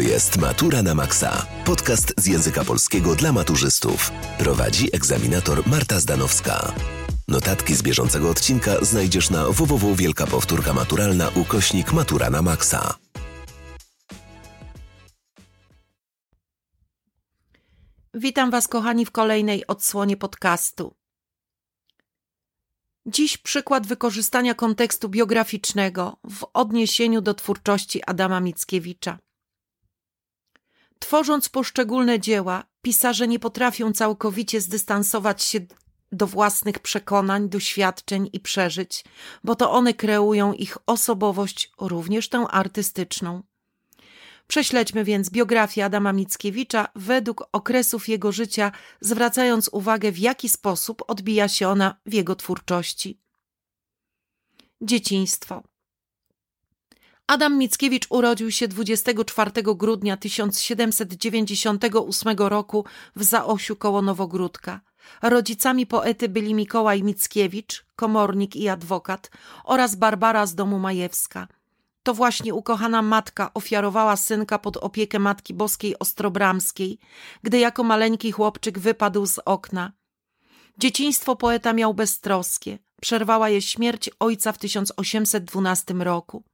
To jest Matura na Maxa. Podcast z języka polskiego dla maturzystów. Prowadzi egzaminator Marta Zdanowska. Notatki z bieżącego odcinka znajdziesz na www Wielka Powtórka Maturalna ukośnik Matura na Maxa. Witam Was, kochani, w kolejnej odsłonie podcastu. Dziś przykład wykorzystania kontekstu biograficznego w odniesieniu do twórczości Adama Mickiewicza. Tworząc poszczególne dzieła, pisarze nie potrafią całkowicie zdystansować się do własnych przekonań, doświadczeń i przeżyć, bo to one kreują ich osobowość, również tę artystyczną. Prześledźmy więc biografię Adama Mickiewicza według okresów jego życia, zwracając uwagę, w jaki sposób odbija się ona w jego twórczości. Dzieciństwo. Adam Mickiewicz urodził się 24 grudnia 1798 roku w Zaosiu koło Nowogródka. Rodzicami poety byli Mikołaj Mickiewicz, komornik i adwokat, oraz Barbara z domu Majewska – to właśnie ukochana matka ofiarowała synka pod opiekę Matki Boskiej Ostrobramskiej, gdy jako maleńki chłopczyk wypadł z okna. Dzieciństwo poeta miał beztroskie. Przerwała je śmierć ojca w 1812 roku.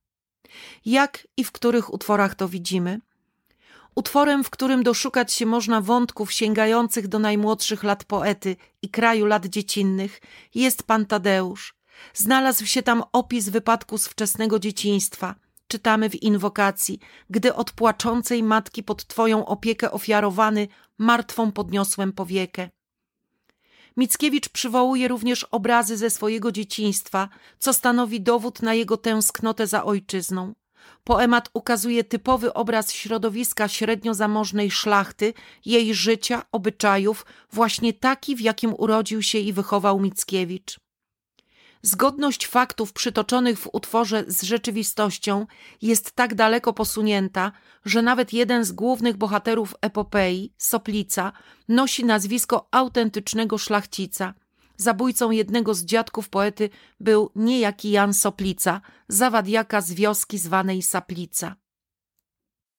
Jak i w których utworach to widzimy? Utworem, w którym doszukać się można wątków sięgających do najmłodszych lat poety i kraju lat dziecinnych, jest Pan Tadeusz, Znalazł się tam opis wypadku z wczesnego dzieciństwa. Czytamy w inwokacji: Gdy od płaczącej matki pod Twoją opiekę ofiarowany, martwą podniosłem powiekę. Mickiewicz przywołuje obriguje obrazy ze swojego dzieciństwa, co stanowi dowód na jego tęsknotę za ojczyzną. Poemat ukazuje typowy obraz środowiska średnio zamożnej szlachty, jej życia, obyczajów, właśnie taki, w jakim urodził się i wychował Mickiewicz. Zgodność faktów przytoczonych w utworze z rzeczywistością jest tak daleko posunięta, że nawet jeden z głównych bohaterów epopei, Soplica, nosi nazwisko autentycznego szlachcica. Zabójcą jednego z dziadków poety był niejaki Jan Soplica, zawadiaka z wioski zwanej Saplica.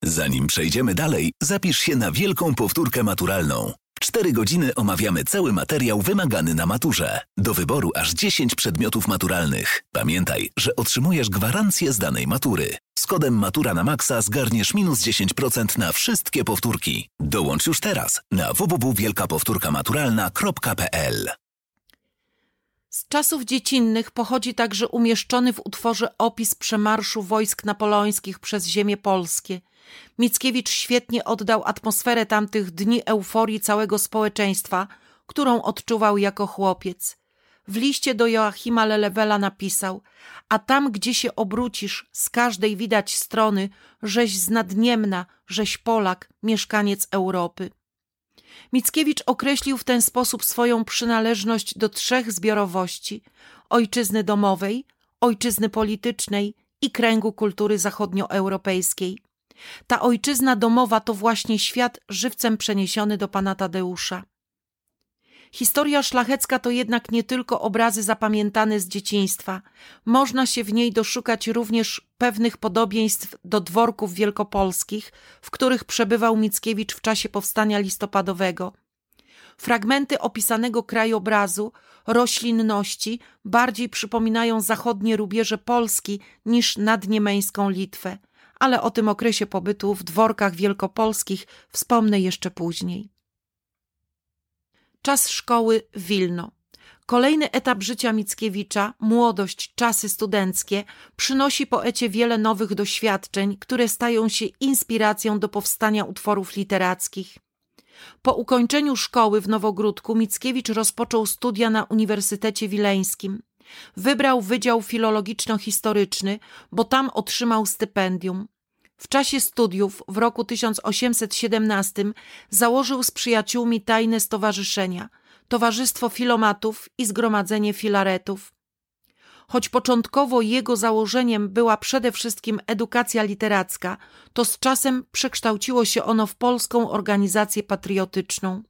Zanim przejdziemy dalej, zapisz się na wielką powtórkę maturalną. W 4 godziny omawiamy cały materiał wymagany na maturze. Do wyboru aż 10 przedmiotów maturalnych. Pamiętaj, że otrzymujesz gwarancję z danej matury. Z kodem Matura na Maxa zgarniesz minus 10% na wszystkie powtórki. Dołącz już teraz na www.wielkapowtórkamaturalna.pl Z czasów dziecinnych pochodzi także umieszczony w utworze opis przemarszu wojsk napoleońskich przez ziemie polskie – Mickiewicz świetnie oddał atmosferę tamtych dni euforii całego społeczeństwa, którą odczuwał jako chłopiec. W liście do Joachima Lelewela napisał: A tam, gdzie się obrócisz, z każdej widać strony, żeś z Nadniemna, żeś Polak, mieszkaniec Europy. Mickiewicz określił w ten sposób swoją przynależność do trzech zbiorowości: ojczyzny domowej, ojczyzny politycznej i kręgu kultury zachodnioeuropejskiej. Ta ojczyzna domowa to właśnie świat żywcem przeniesiony do pana Tadeusza. Historia szlachecka to jednak nie tylko obrazy zapamiętane z dzieciństwa. Można się w niej doszukać również pewnych podobieństw do dworków wielkopolskich, w których przebywał Mickiewicz w czasie powstania listopadowego. Fragmenty opisanego krajobrazu, roślinności bardziej przypominają zachodnie rubieże Polski niż nadniemeńską Litwę ale o tym okresie pobytu w dworkach wielkopolskich wspomnę jeszcze później. Czas szkoły Wilno. Kolejny etap życia Mickiewicza, młodość, czasy studenckie, przynosi poecie wiele nowych doświadczeń, które stają się inspiracją do powstania utworów literackich. Po ukończeniu szkoły w Nowogródku Mickiewicz rozpoczął studia na Uniwersytecie Wileńskim. Wybrał Wydział Filologiczno-Historyczny, bo tam otrzymał stypendium. W czasie studiów w roku 1817 założył z przyjaciółmi tajne stowarzyszenia Towarzystwo Filomatów i Zgromadzenie Filaretów. Choć początkowo jego założeniem była przede wszystkim edukacja literacka, to z czasem przekształciło się ono w polską organizację patriotyczną.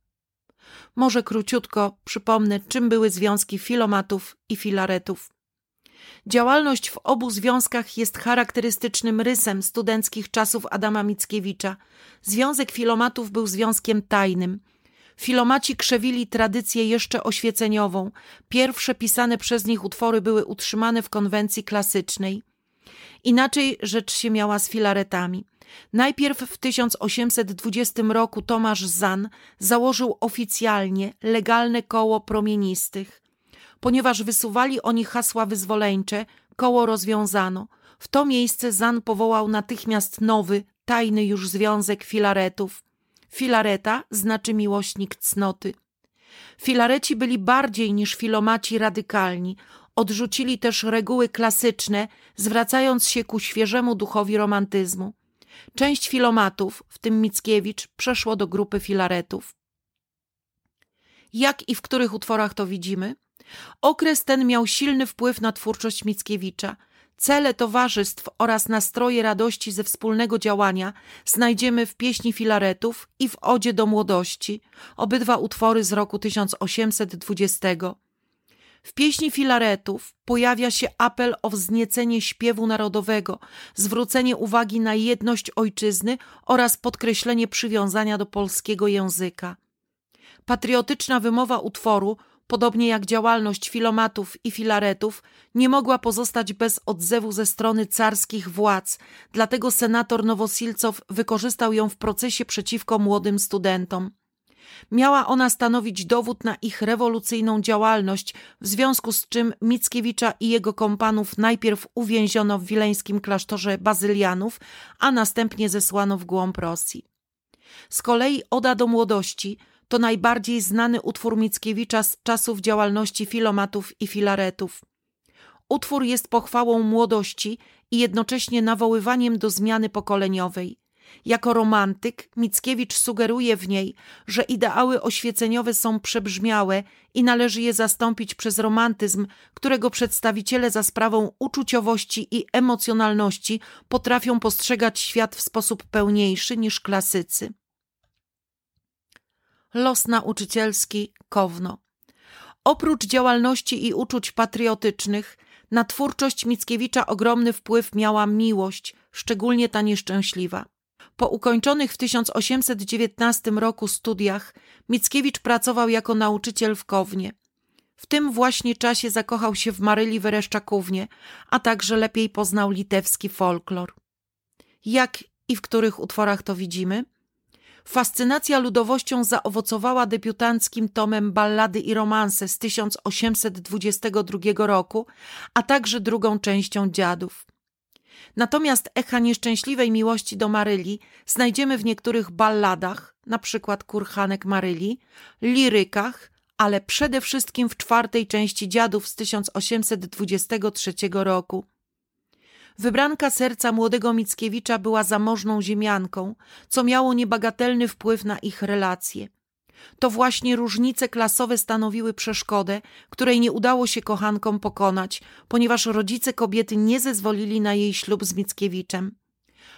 Może króciutko przypomnę, czym były związki filomatów i filaretów. Działalność w obu związkach jest charakterystycznym rysem studenckich czasów Adama Mickiewicza. Związek filomatów był związkiem tajnym. Filomaci krzewili tradycję jeszcze oświeceniową. Pierwsze pisane przez nich utwory były utrzymane w konwencji klasycznej. Inaczej rzecz się miała z filaretami. Najpierw w 1820 roku Tomasz Zan założył oficjalnie legalne koło promienistych. Ponieważ wysuwali oni hasła wyzwoleńcze, koło rozwiązano. W to miejsce Zan powołał natychmiast nowy, tajny już związek filaretów. Filareta znaczy miłośnik cnoty. Filareci byli bardziej niż filomaci radykalni. Odrzucili też reguły klasyczne, zwracając się ku świeżemu duchowi romantyzmu. Część filomatów, w tym Mickiewicz, przeszło do grupy filaretów. Jak i w których utworach to widzimy? Okres ten miał silny wpływ na twórczość Mickiewicza. Cele towarzystw oraz nastroje radości ze wspólnego działania znajdziemy w pieśni filaretów i w Odzie do młodości, obydwa utwory z roku 1820. W pieśni filaretów pojawia się apel o wzniecenie śpiewu narodowego, zwrócenie uwagi na jedność ojczyzny oraz podkreślenie przywiązania do polskiego języka. Patriotyczna wymowa utworu podobnie jak działalność filomatów i filaretów, nie mogła pozostać bez odzewu ze strony carskich władz, dlatego senator Nowosilcow wykorzystał ją w procesie przeciwko młodym studentom. Miała ona stanowić dowód na ich rewolucyjną działalność, w związku z czym Mickiewicza i jego kompanów najpierw uwięziono w wileńskim klasztorze bazylianów, a następnie zesłano w głąb Rosji. Z kolei Oda do młodości – to najbardziej znany utwór Mickiewicza z czasów działalności filomatów i filaretów. Utwór jest pochwałą młodości i jednocześnie nawoływaniem do zmiany pokoleniowej. Jako romantyk Mickiewicz sugeruje w niej, że ideały oświeceniowe są przebrzmiałe i należy je zastąpić przez romantyzm, którego przedstawiciele za sprawą uczuciowości i emocjonalności potrafią postrzegać świat w sposób pełniejszy niż klasycy. Los nauczycielski Kowno. Oprócz działalności i uczuć patriotycznych, na twórczość Mickiewicza ogromny wpływ miała miłość, szczególnie ta nieszczęśliwa. Po ukończonych w 1819 roku studiach Mickiewicz pracował jako nauczyciel w Kownie. W tym właśnie czasie zakochał się w Maryli Wereszczakównie, a także lepiej poznał litewski folklor. Jak i w których utworach to widzimy – Fascynacja ludowością zaowocowała debiutanckim tomem Ballady i romanse z 1822 roku, a także drugą częścią Dziadów. Natomiast echa nieszczęśliwej miłości do Maryli znajdziemy w niektórych balladach, na przykład Kurhanek Maryli, lirykach, ale przede wszystkim w czwartej części Dziadów z 1823 roku. Wybranka serca młodego Mickiewicza była zamożną ziemianką, co miało niebagatelny wpływ na ich relacje. To właśnie różnice klasowe stanowiły przeszkodę, której nie udało się kochankom pokonać, ponieważ rodzice kobiety nie zezwolili na jej ślub z Mickiewiczem.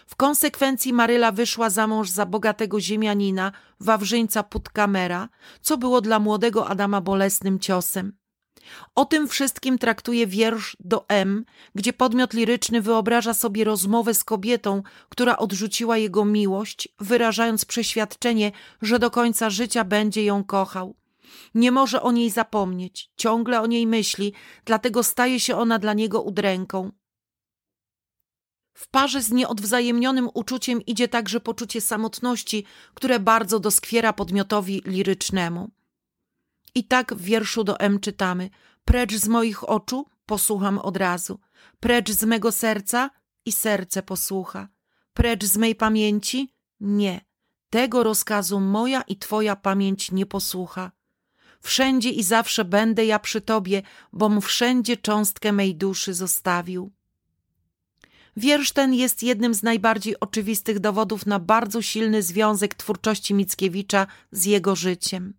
W konsekwencji Maryla wyszła za mąż za bogatego ziemianina, Wawrzyńca Putkamera, co było dla młodego Adama bolesnym ciosem. O tym wszystkim traktuje wiersz do M, gdzie podmiot liryczny wyobraża sobie rozmowę z kobietą, która odrzuciła jego miłość, wyrażając przeświadczenie, że do końca życia będzie ją kochał. Nie może o niej zapomnieć, ciągle o niej myśli, dlatego staje się ona dla niego udręką. W parze z nieodwzajemnionym uczuciem idzie także poczucie samotności, które bardzo doskwiera podmiotowi lirycznemu. I tak w wierszu do M czytamy: Precz z moich oczu, posłucham od razu. Precz z mego serca i serce posłucha. Precz z mej pamięci? Nie. Tego rozkazu moja i twoja pamięć nie posłucha. Wszędzie i zawsze będę ja przy tobie, bom wszędzie cząstkę mej duszy zostawił. Wiersz ten jest jednym z najbardziej oczywistych dowodów na bardzo silny związek twórczości Mickiewicza z jego życiem.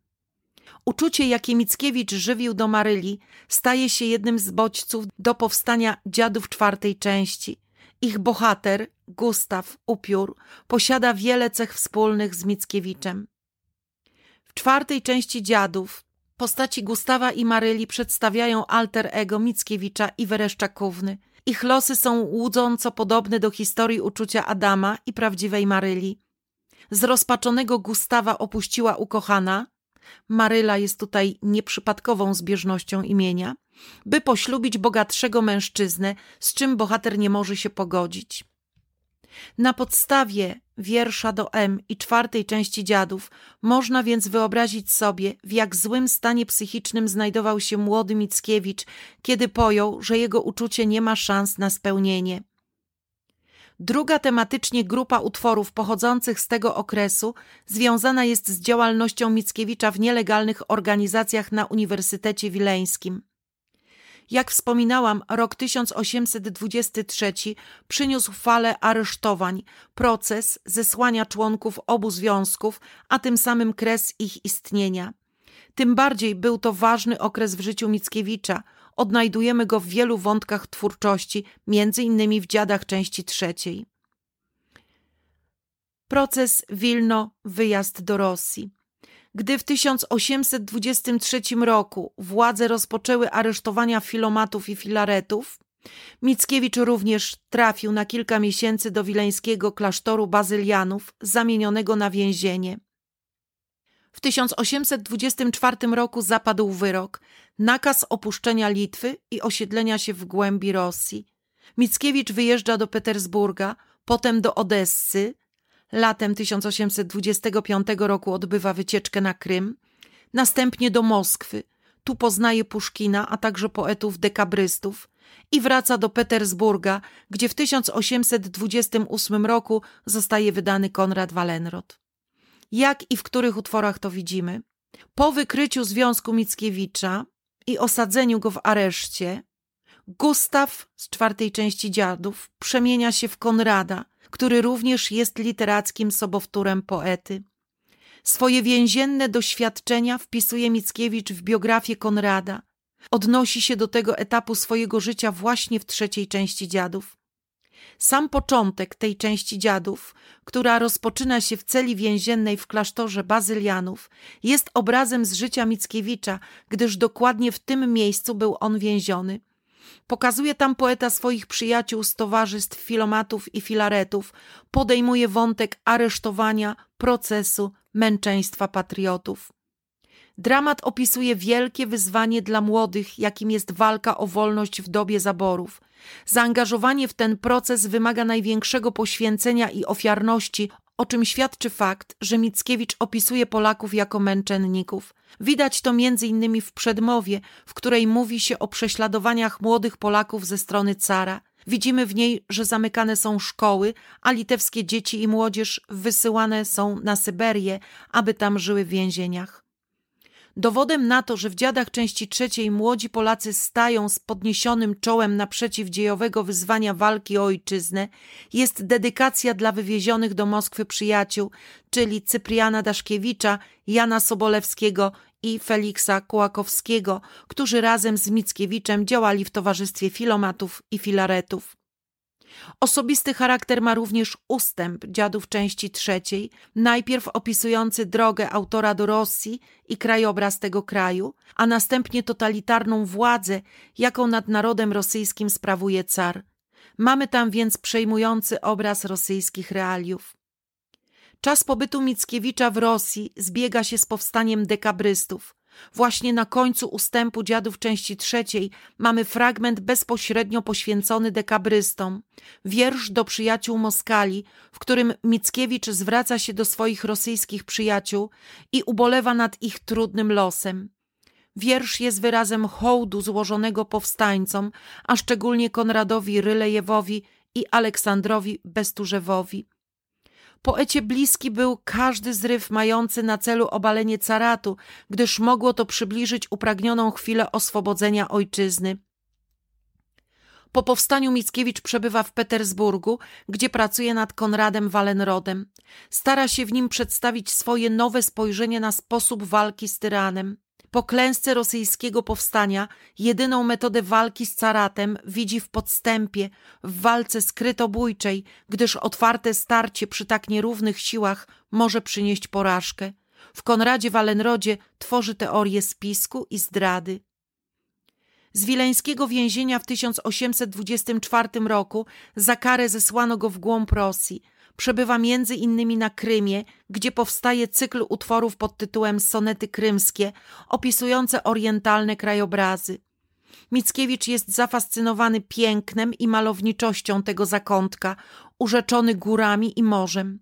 Uczucie, jakie Mickiewicz żywił do Maryli, staje się jednym z bodźców do powstania dziadów czwartej części. Ich bohater, Gustaw Upiór, posiada wiele cech wspólnych z Mickiewiczem. W czwartej części dziadów Postaci Gustawa i Maryli przedstawiają alter ego Mickiewicza i Wereszczakówny. Ich losy są łudząco podobne do historii uczucia Adama i prawdziwej Maryli. Zrozpaczonego Gustawa opuściła ukochana, Maryla jest tutaj nieprzypadkową zbieżnością imienia, by poślubić bogatszego mężczyznę, z czym bohater nie może się pogodzić. Na podstawie wiersza do M i czwartej części dziadów można więc wyobrazić sobie, w jak złym stanie psychicznym znajdował się młody Mickiewicz, kiedy pojął, że jego uczucie nie ma szans na spełnienie. Druga tematycznie grupa utworów pochodzących z tego okresu związana jest z działalnością Mickiewicza w nielegalnych organizacjach na Uniwersytecie Wileńskim. Jak wspominałam, rok 1823 przyniósł falę aresztowań, proces zesłania członków obu związków, a tym samym kres ich istnienia. Tym bardziej był to ważny okres w życiu Mickiewicza. Odnajdujemy go w wielu wątkach twórczości, między innymi w Dziadach części trzeciej. Proces Wilno, wyjazd do Rosji. Gdy w 1823 roku władze rozpoczęły aresztowania filomatów i filaretów, Mickiewicz również trafił na kilka miesięcy do wileńskiego klasztoru bazylianów, zamienionego na więzienie. W 1824 roku zapadł wyrok, nakaz opuszczenia Litwy i osiedlenia się w głębi Rosji. Mickiewicz wyjeżdża do Petersburga, potem do Odessy, Latem 1825 roku odbywa wycieczkę na Krym, następnie do Moskwy. Tu poznaje Puszkina, a także poetów dekabrystów i wraca do Petersburga, gdzie w 1828 roku zostaje wydany Konrad Wallenrod. Jak i w których utworach to widzimy? Po wykryciu związku Mickiewicza i osadzeniu go w areszcie, Gustaw z czwartej części dziadów przemienia się w Konrada, który również jest literackim sobowtórem poety. Swoje więzienne doświadczenia wpisuje Mickiewicz w biografię Konrada. Odnosi się do tego etapu swojego życia właśnie w trzeciej części dziadów. Sam początek tej części dziadów, która rozpoczyna się w celi więziennej w klasztorze bazylianów, jest obrazem z życia Mickiewicza, gdyż dokładnie w tym miejscu był on więziony. Pokazuje tam poeta swoich przyjaciół z towarzystw filomatów i filaretów, podejmuje wątek aresztowania, procesu, męczeństwa patriotów. Dramat opisuje wielkie wyzwanie dla młodych, jakim jest walka o wolność w dobie zaborów. Zaangażowanie w ten proces wymaga największego poświęcenia i ofiarności, o czym świadczy fakt, że Mickiewicz opisuje Polaków jako męczenników. Widać to innymi w przedmowie, w której mówi się o prześladowaniach młodych Polaków ze strony cara. Widzimy w niej, że zamykane są szkoły, a litewskie dzieci i młodzież wysyłane są na Syberię, aby tam żyły w więzieniach. Dowodem na to, że w dziadach części trzeciej młodzi Polacy stają z podniesionym czołem naprzeciw dziejowego wyzwania walki o ojczyznę, jest dedykacja dla wywiezionych do Moskwy przyjaciół, czyli Cypriana Daszkiewicza, Jana Sobolewskiego i Feliksa Kołakowskiego, którzy razem z Mickiewiczem działali w towarzystwie filomatów i filaretów. Osobisty charakter ma również ustęp dziadów części trzeciej, najpierw opisujący drogę autora do Rosji i krajobraz tego kraju, a następnie totalitarną władzę, jaką nad narodem rosyjskim sprawuje car. Mamy tam więc przejmujący obraz rosyjskich realiów. Czas pobytu Mickiewicza w Rosji zbiega się z powstaniem dekabrystów – Właśnie na końcu ustępu dziadów części trzeciej mamy fragment bezpośrednio poświęcony dekabrystom, wiersz do przyjaciół Moskali, w którym Mickiewicz zwraca się do swoich rosyjskich przyjaciół i ubolewa nad ich trudnym losem. Wiersz jest wyrazem hołdu złożonego powstańcom, a szczególnie Konradowi Rylejewowi i Aleksandrowi Besturzewowi. Poecie bliski był każdy zryw mający na celu obalenie caratu, gdyż mogło to przybliżyć upragnioną chwilę oswobodzenia ojczyzny. Po powstaniu Mickiewicz przebywa w Petersburgu, gdzie pracuje nad Konradem Wallenrodem. Stara się w nim przedstawić swoje nowe spojrzenie na sposób walki z tyranem. Po klęsce rosyjskiego powstania jedyną metodę walki z caratem widzi w podstępie, w walce skrytobójczej, gdyż otwarte starcie przy tak nierównych siłach może przynieść porażkę. W Konradzie Wallenrodzie tworzy teorię spisku i zdrady. Z wileńskiego więzienia w 1824 roku za karę zesłano go w głąb Rosji. Przebywa między innymi na Krymie, gdzie powstaje cykl utworów pod tytułem Sonety Krymskie, opisujące orientalne krajobrazy. Mickiewicz jest zafascynowany pięknem i malowniczością tego zakątka, urzeczony górami i morzem.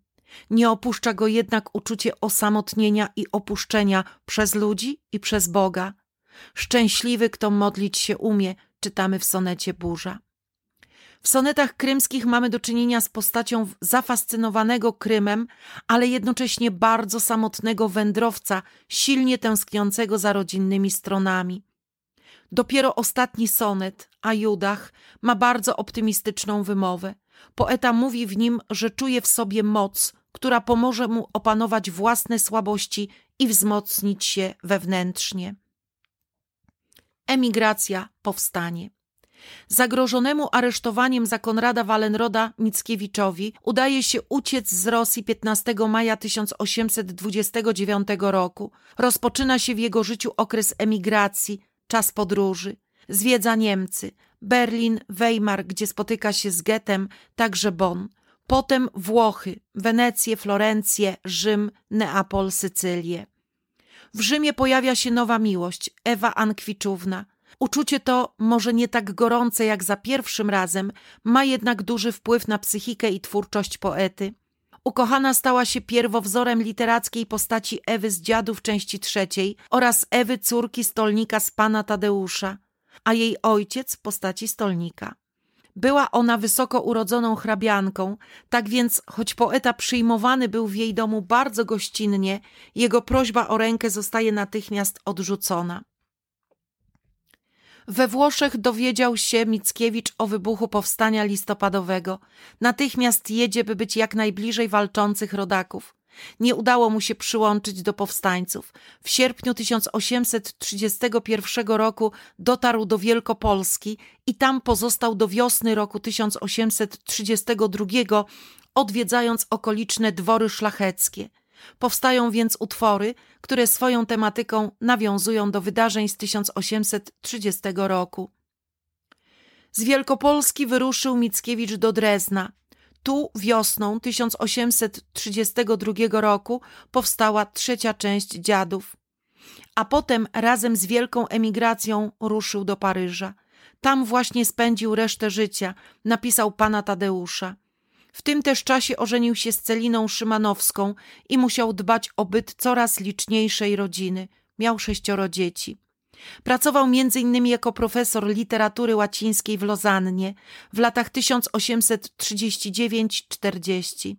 Nie opuszcza go jednak uczucie osamotnienia i opuszczenia przez ludzi i przez Boga. Szczęśliwy, kto modlić się umie, czytamy w sonecie Burza. W sonetach krymskich mamy do czynienia z postacią zafascynowanego Krymem, ale jednocześnie bardzo samotnego wędrowca, silnie tęskniącego za rodzinnymi stronami. Dopiero ostatni sonet, a Judach, ma bardzo optymistyczną wymowę. Poeta mówi w nim, że czuje w sobie moc, która pomoże mu opanować własne słabości i wzmocnić się wewnętrznie. Emigracja, powstanie. Zagrożonemu aresztowaniem za Konrada Wallenroda Mickiewiczowi udaje się uciec z Rosji 15 maja 1829 roku. Rozpoczyna się w jego życiu okres emigracji, czas podróży. Zwiedza Niemcy, Berlin, Weimar, gdzie spotyka się z Getem, także Bonn. Potem Włochy, Wenecję, Florencję, Rzym, Neapol, Sycylię. W Rzymie pojawia się nowa miłość, Ewa Ankwiczówna. Uczucie to, może nie tak gorące jak za pierwszym razem, ma jednak duży wpływ na psychikę i twórczość poety. Ukochana stała się pierwowzorem literackiej postaci Ewy z dziadów części trzeciej oraz Ewy córki stolnika z pana Tadeusza, a jej ojciec postaci stolnika. Była ona wysoko urodzoną hrabianką, tak więc, choć poeta przyjmowany był w jej domu bardzo gościnnie, jego prośba o rękę zostaje natychmiast odrzucona. We Włoszech dowiedział się Mickiewicz o wybuchu powstania listopadowego. Natychmiast jedzie, by być jak najbliżej walczących rodaków. Nie udało mu się przyłączyć do powstańców. W sierpniu 1831 roku dotarł do Wielkopolski i tam pozostał do wiosny roku 1832, odwiedzając okoliczne dwory szlacheckie. Powstają więc utwory, które swoją tematyką nawiązują do wydarzeń z 1830 roku. Z Wielkopolski wyruszył Mickiewicz do Drezna. Tu wiosną 1832 roku powstała trzecia część Dziadów. A potem razem z wielką emigracją ruszył do Paryża. Tam właśnie spędził resztę życia, napisał pana Tadeusza. W tym też czasie ożenił się z Celiną Szymanowską i musiał dbać o byt coraz liczniejszej rodziny. Miał sześcioro dzieci. Pracował m.in. jako profesor literatury łacińskiej w Lozannie w latach 1839-40.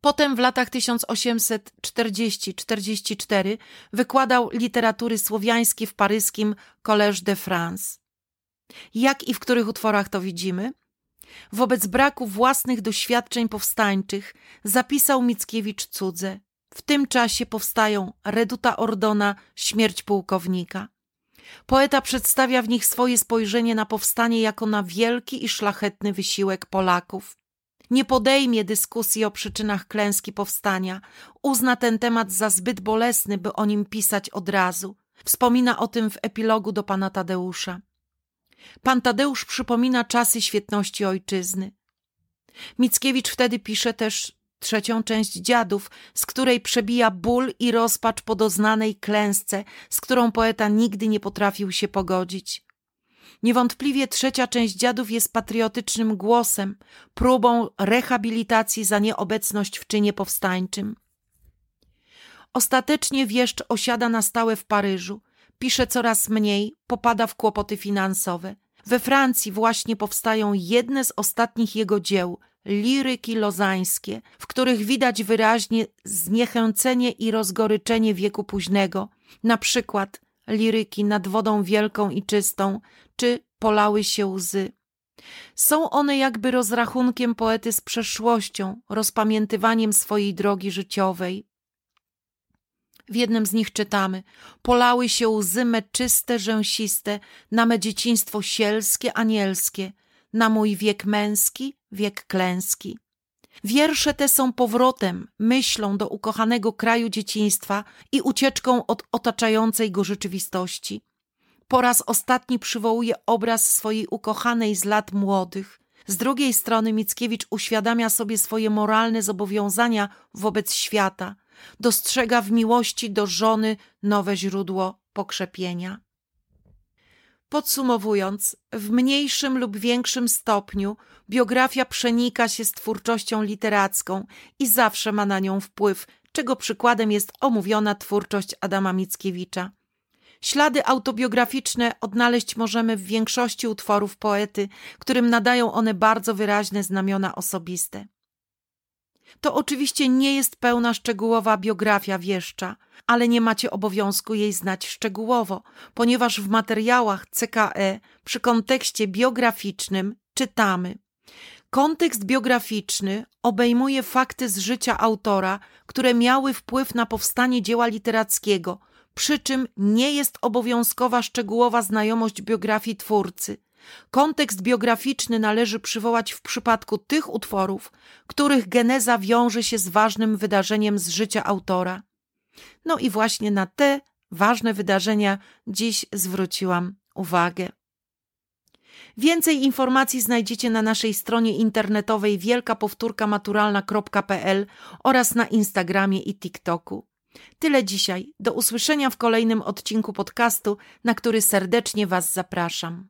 Potem w latach 1840-44 wykładał literatury słowiańskiej w paryskim Collège de France. Jak i w których utworach to widzimy? Wobec braku własnych doświadczeń powstańczych zapisał Mickiewicz cudze. W tym czasie powstają Reduta Ordona, Śmierć pułkownika. Poeta przedstawia w nich swoje spojrzenie na powstanie jako na wielki i szlachetny wysiłek Polaków. Nie podejmie dyskusji o przyczynach klęski powstania, uzna ten temat za zbyt bolesny, by o nim pisać od razu. Wspomina o tym w epilogu do pana Tadeusza. Pan Tadeusz przypomina czasy świetności ojczyzny. Mickiewicz wtedy pisze też trzecią część dziadów, z której przebija ból i rozpacz po doznanej klęsce, z którą poeta nigdy nie potrafił się pogodzić. Niewątpliwie trzecia część dziadów jest patriotycznym głosem, próbą rehabilitacji za nieobecność w czynie powstańczym. Ostatecznie wieszcz osiada na stałe w Paryżu, pisze coraz mniej, popada w kłopoty finansowe. We Francji właśnie powstają jedne z ostatnich jego dzieł, liryki lozańskie, w których widać wyraźnie zniechęcenie i rozgoryczenie wieku późnego, na przykład liryki nad wodą wielką i czystą, czy polały się łzy. Są one jakby rozrachunkiem poety z przeszłością, rozpamiętywaniem swojej drogi życiowej. W jednym z nich czytamy: Polały się łzy me czyste, rzęsiste, na me dzieciństwo sielskie, anielskie, na mój wiek męski, wiek klęski. Wiersze te są powrotem, myślą do ukochanego kraju dzieciństwa i ucieczką od otaczającej go rzeczywistości. Po raz ostatni przywołuje obraz swojej ukochanej z lat młodych. Z drugiej strony Mickiewicz uświadamia sobie swoje moralne zobowiązania wobec świata, dostrzega w miłości do żony nowe źródło pokrzepienia. Podsumowując, w mniejszym lub większym stopniu biografia przenika się z twórczością literacką i zawsze ma na nią wpływ, czego przykładem jest omówiona twórczość Adama Mickiewicza. Ślady autobiograficzne odnaleźć możemy w większości utworów poety, którym nadają one bardzo wyraźne znamiona osobiste. To oczywiście nie jest pełna szczegółowa biografia wieszcza, ale nie macie obowiązku jej znać szczegółowo, ponieważ w materiałach CKE przy kontekście biograficznym czytamy. Kontekst biograficzny obejmuje fakty z życia autora, które miały wpływ na powstanie dzieła literackiego, przy czym nie jest obowiązkowa szczegółowa znajomość biografii twórcy. Kontekst biograficzny należy przywołać w przypadku tych utworów, których geneza wiąże się z ważnym wydarzeniem z życia autora. No i właśnie na te ważne wydarzenia dziś zwróciłam uwagę. Więcej informacji znajdziecie na naszej stronie internetowej wielkapowtórkamaturalna.pl oraz na Instagramie i TikToku. Tyle dzisiaj. Do usłyszenia w kolejnym odcinku podcastu, na który serdecznie Was zapraszam.